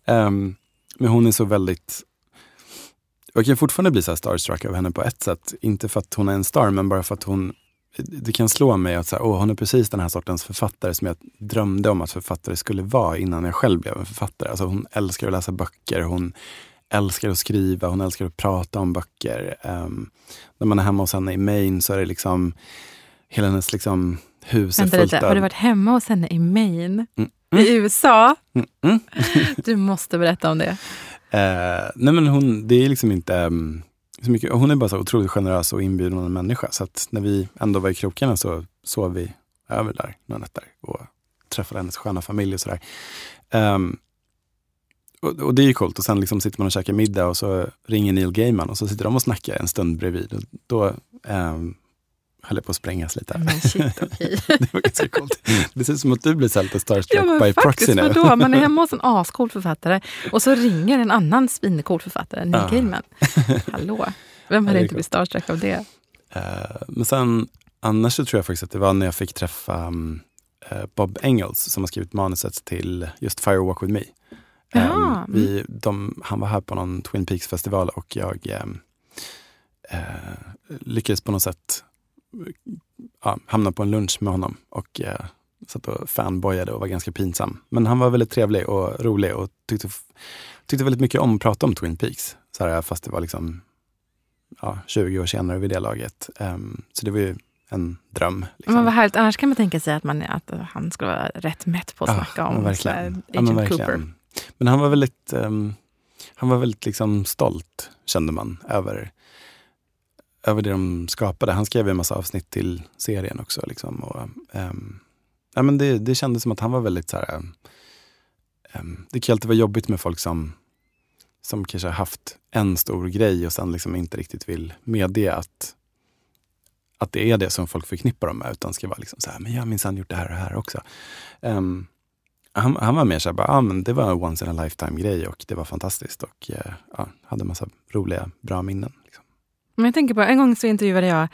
Um, ehm, men hon är så väldigt jag kan fortfarande bli så starstruck av henne på ett sätt. Inte för att hon är en star, men bara för att hon det kan slå mig att så här, oh, hon är precis den här sortens författare som jag drömde om att författare skulle vara innan jag själv blev en författare. Alltså hon älskar att läsa böcker, hon älskar att skriva, hon älskar att prata om böcker. Um, när man är hemma hos henne i Maine så är det liksom hela hennes liksom, hus Vänta är fullt lite. Har du varit hemma hos henne i Maine? Mm. Mm. I USA? Mm. du måste berätta om det. Uh, nej men hon, det är liksom inte um, så mycket, hon är bara så otroligt generös och inbjudande människa. Så att när vi ändå var i krokarna så sov vi över där några nätter och träffade hennes sköna familj och sådär. Um, och, och, det är ju coolt. Och sen liksom sitter man och käkar middag och så ringer Neil Gaiman och så sitter de och snackar en stund bredvid. Och då um, höll på att sprängas lite. Men shit, okej. det var ganska coolt. Det ser ut som att du blir lite starstruck Ja, by proxy faktiskt, nu. vadå? Man är hemma hos en ascool författare och så ringer en annan svincool författare, Neil Ja. Gaiman. Hallå? Vem hade inte blivit starstruck av det? Eh, men sen, annars så tror jag faktiskt att det var när jag fick träffa um, eh, Bob Engels som har skrivit manuset till just Firewalk with me. Em, vi, de, han var här på någon Twin Peaks-festival och jag em, eh, lyckades på något sätt ja, hamna på en lunch med honom och eh, satt och fanboyade och var ganska pinsam. Men han var väldigt trevlig och rolig och tyckte, tyckte väldigt mycket om att prata om Twin Peaks. Så här, fast det var liksom ja, 20 år senare vid det laget. Em, så det var ju en dröm. Liksom. Men vad härligt. Annars kan man tänka sig att, man, att han skulle vara rätt mätt på att Ja, snacka om verkligen. sådär Ja, men Agent verkligen. Cooper. Men han var väldigt, ehm, han var väldigt liksom stolt, kände man, över, över det de skapade. Han skrev en massa avsnitt till serien också. Liksom, och, um, ja, men det, det kändes som att han var väldigt så här, um, det kan ju alltid vara jobbigt med folk som, som kanske har haft en stor grej och sen liksom inte riktigt vill medge att, att det är det som folk förknippar dem med, utan ska vara liksom så här, men jag har minsann gjort det här och det här också. Um, han, han var mer så här, bara, ah, men det var en once in a lifetime grej och det var fantastiskt och eh, ja, hade massa roliga, bra minnen. Men jag tänker på, en gång så intervjuade jag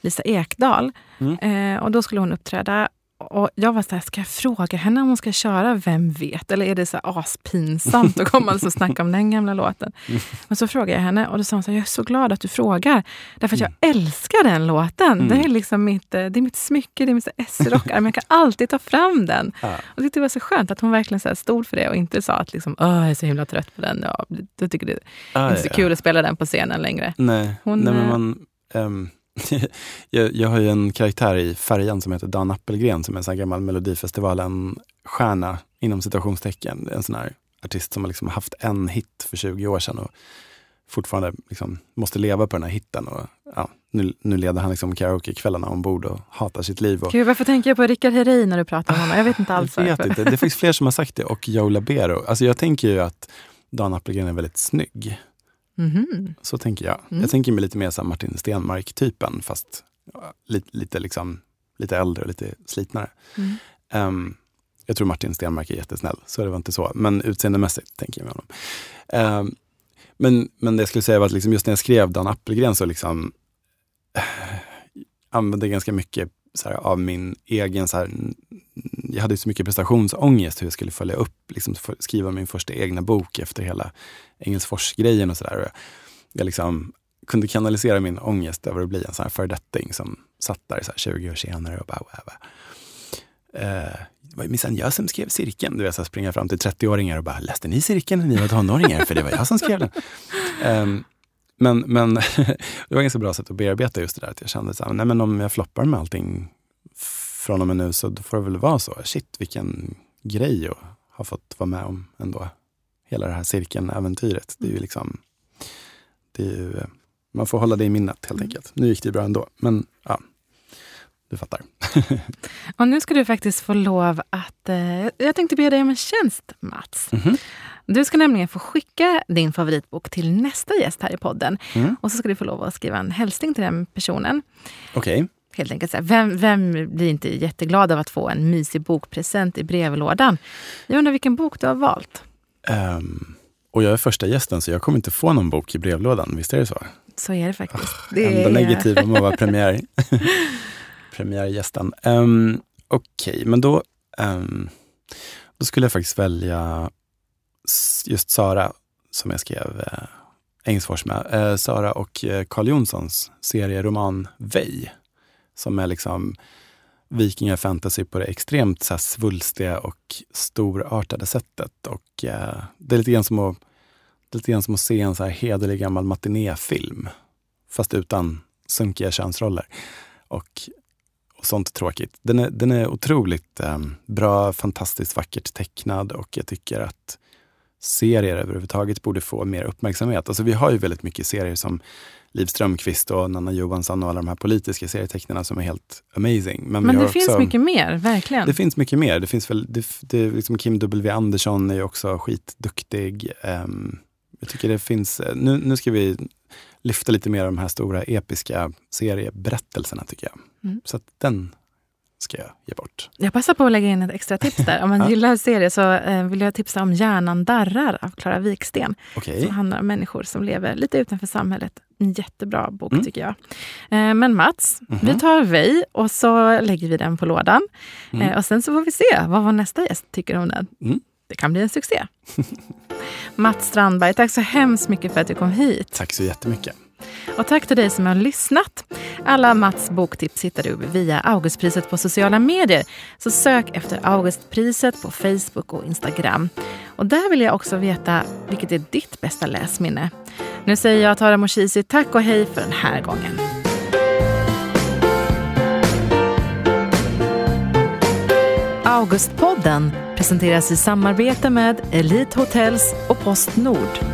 Lisa Ekdahl Mm. eh, och då skulle hon uppträda. Och jag var så här, ska jag fråga henne om hon ska köra Vem vet? Eller är det så här aspinsamt att komma och snacka om den gamla låten? Mm. Men så frågade jag henne och då sa hon så här, jag är så glad att du frågar. Därför att jag älskar den låten. Mm. Det, är liksom mitt, eh, det är mitt smycke, det är mitt S-rockar. men jag kan alltid ta fram den. Ja. Och det var så skönt att hon verkligen så här stod för det och inte sa att liksom, jag är så himla trött på den. Ja, jag tycker det är Ah, inte så ja. kul att spela den på scenen längre. Nej, Hon, nej men eh, man, ehm, jag, jag har ju en karaktär i Färjan som heter Dan Appelgren som är en sån här gammal Melodifestivalen-stjärna inom citationstecken. En sån här artist som har liksom haft en hit för 20 år sedan och fortfarande liksom måste leva på den här hitten. Och, ja, nu, nu leder han liksom karaokekvällarna ombord och hatar sitt liv. Och, Gud, varför tänker jag på Rickard Herrey när du pratar om honom? Jag vet inte alls jag vet varför. inte, det finns fler som har sagt det och Joe Labero. Alltså jag tänker ju att Dan Appelgren är väldigt snygg. Mhm. Så tänker jag. Mm. Jag tänker mig lite mer som Martin Stenmark-typen fast ja, lite, lite, liksom, lite äldre och lite slitnare. Mm. Ehm, jag tror Martin Stenmark är jättesnäll, så det var inte så. Men utseendemässigt tänker jag mig honom. Ehm, men, men det jag skulle säga var att liksom just när jag skrev Dan Appelgren så liksom eh, använde jag ganska mycket så här, av min egen, så här, jag hade så mycket prestationsångest hur jag skulle följa upp, liksom, skriva min första egna bok efter hela Engelsfors-grejen och sådär. Jag liksom kunde kanalisera min ångest över att bli en sån här föredetting som satt där så här 20 år senare och bara, wow, wow. Eh, det var ju minsann jag som skrev cirkeln. Du vet, så här, springa fram till 30-åringar och bara, läste ni cirkeln när ni var tonåringar? För det var jag som skrev den. Ehm, men men det var ganska bra sätt att bearbeta just det där. Att jag kände så här, nej men om jag floppar med allting från och med nu så då får det väl vara så. Shit, vilken grej att ha fått vara med om ändå. Hela det här cirkeln-äventyret. Det är ju liksom, det är ju, man får hålla det i minnet helt enkelt. Nu gick det bra ändå, men ja, du fattar. Och nu ska du faktiskt få lov att... Eh, jag tänkte be dig om en tjänst, Mats. Mhm. Du ska nämligen få skicka din favoritbok till nästa gäst här i podden. Mm. Och så ska du få lov att skriva en hälsning till den personen. Okej. Helt enkelt vem, vem blir inte jätteglad av att få en mysig bokpresent i brevlådan? Jag undrar vilken bok du har valt. Ehm, och jag är första gästen så jag kommer inte få någon bok i brevlådan, visst är det så? Så är det faktiskt. Det Enda negativa med att vara premiär, premiärgästen. Um, Okej, men då, ehm, då skulle jag faktiskt välja just Sara som jag skrev uh, Engelsfors med. Eh, Sara och eh, Carl Jonssons serieroman Vej. Som är liksom vikingafantasy på det extremt så här, svulstiga och storartade sättet. Och, eh, det är lite grann som att, det är lite grann som att se en så här hederlig gammal matinéfilm. Fast utan sunkiga könsroller. Och, och sånt tråkigt. Den är, den är otroligt eh, bra, fantastiskt vackert tecknad och jag tycker att serier överhuvudtaget borde få mer uppmärksamhet. Alltså vi har ju väldigt mycket serier som Liv Strömquist och Nanna Johansson och alla de här politiska serietecknarna som är helt amazing. Men, Men det finns också, mycket mer, verkligen. Det finns mycket mer. Det finns väl, det, det, liksom Kim W Andersson är ju också skitduktig. Um, jag tycker det finns, nu, nu ska vi lyfta lite mer av de här stora episka serieberättelserna tycker jag. Mm. Så att den ska jag ge bort. Jag passar på att lägga in ett extra tips där. Om man Ja. gillar serier så eh, vill jag tipsa om Hjärnan darrar av Klara Wiksten. Okej. Som handlar om människor som lever lite utanför samhället. En jättebra bok Mm. tycker jag. Eh, Men Mats, Mhm. vi tar vi och så lägger vi den på lådan. Mm. Eh, Och sen så får vi se vad vår nästa gäst tycker om den. Mm. Det kan bli en succé. Mats Strandberg, tack så hemskt mycket för att du kom hit. Tack så jättemycket. Och tack till dig som har lyssnat. Alla Mats boktips hittar du via Augustpriset på sociala medier. Så sök efter Augustpriset på Facebook och Instagram. Och där vill jag också veta vilket är ditt bästa läsminne. Nu säger jag Tara Moshisi tack och hej för den här gången. Augustpodden presenteras i samarbete med Elite Hotels och Postnord.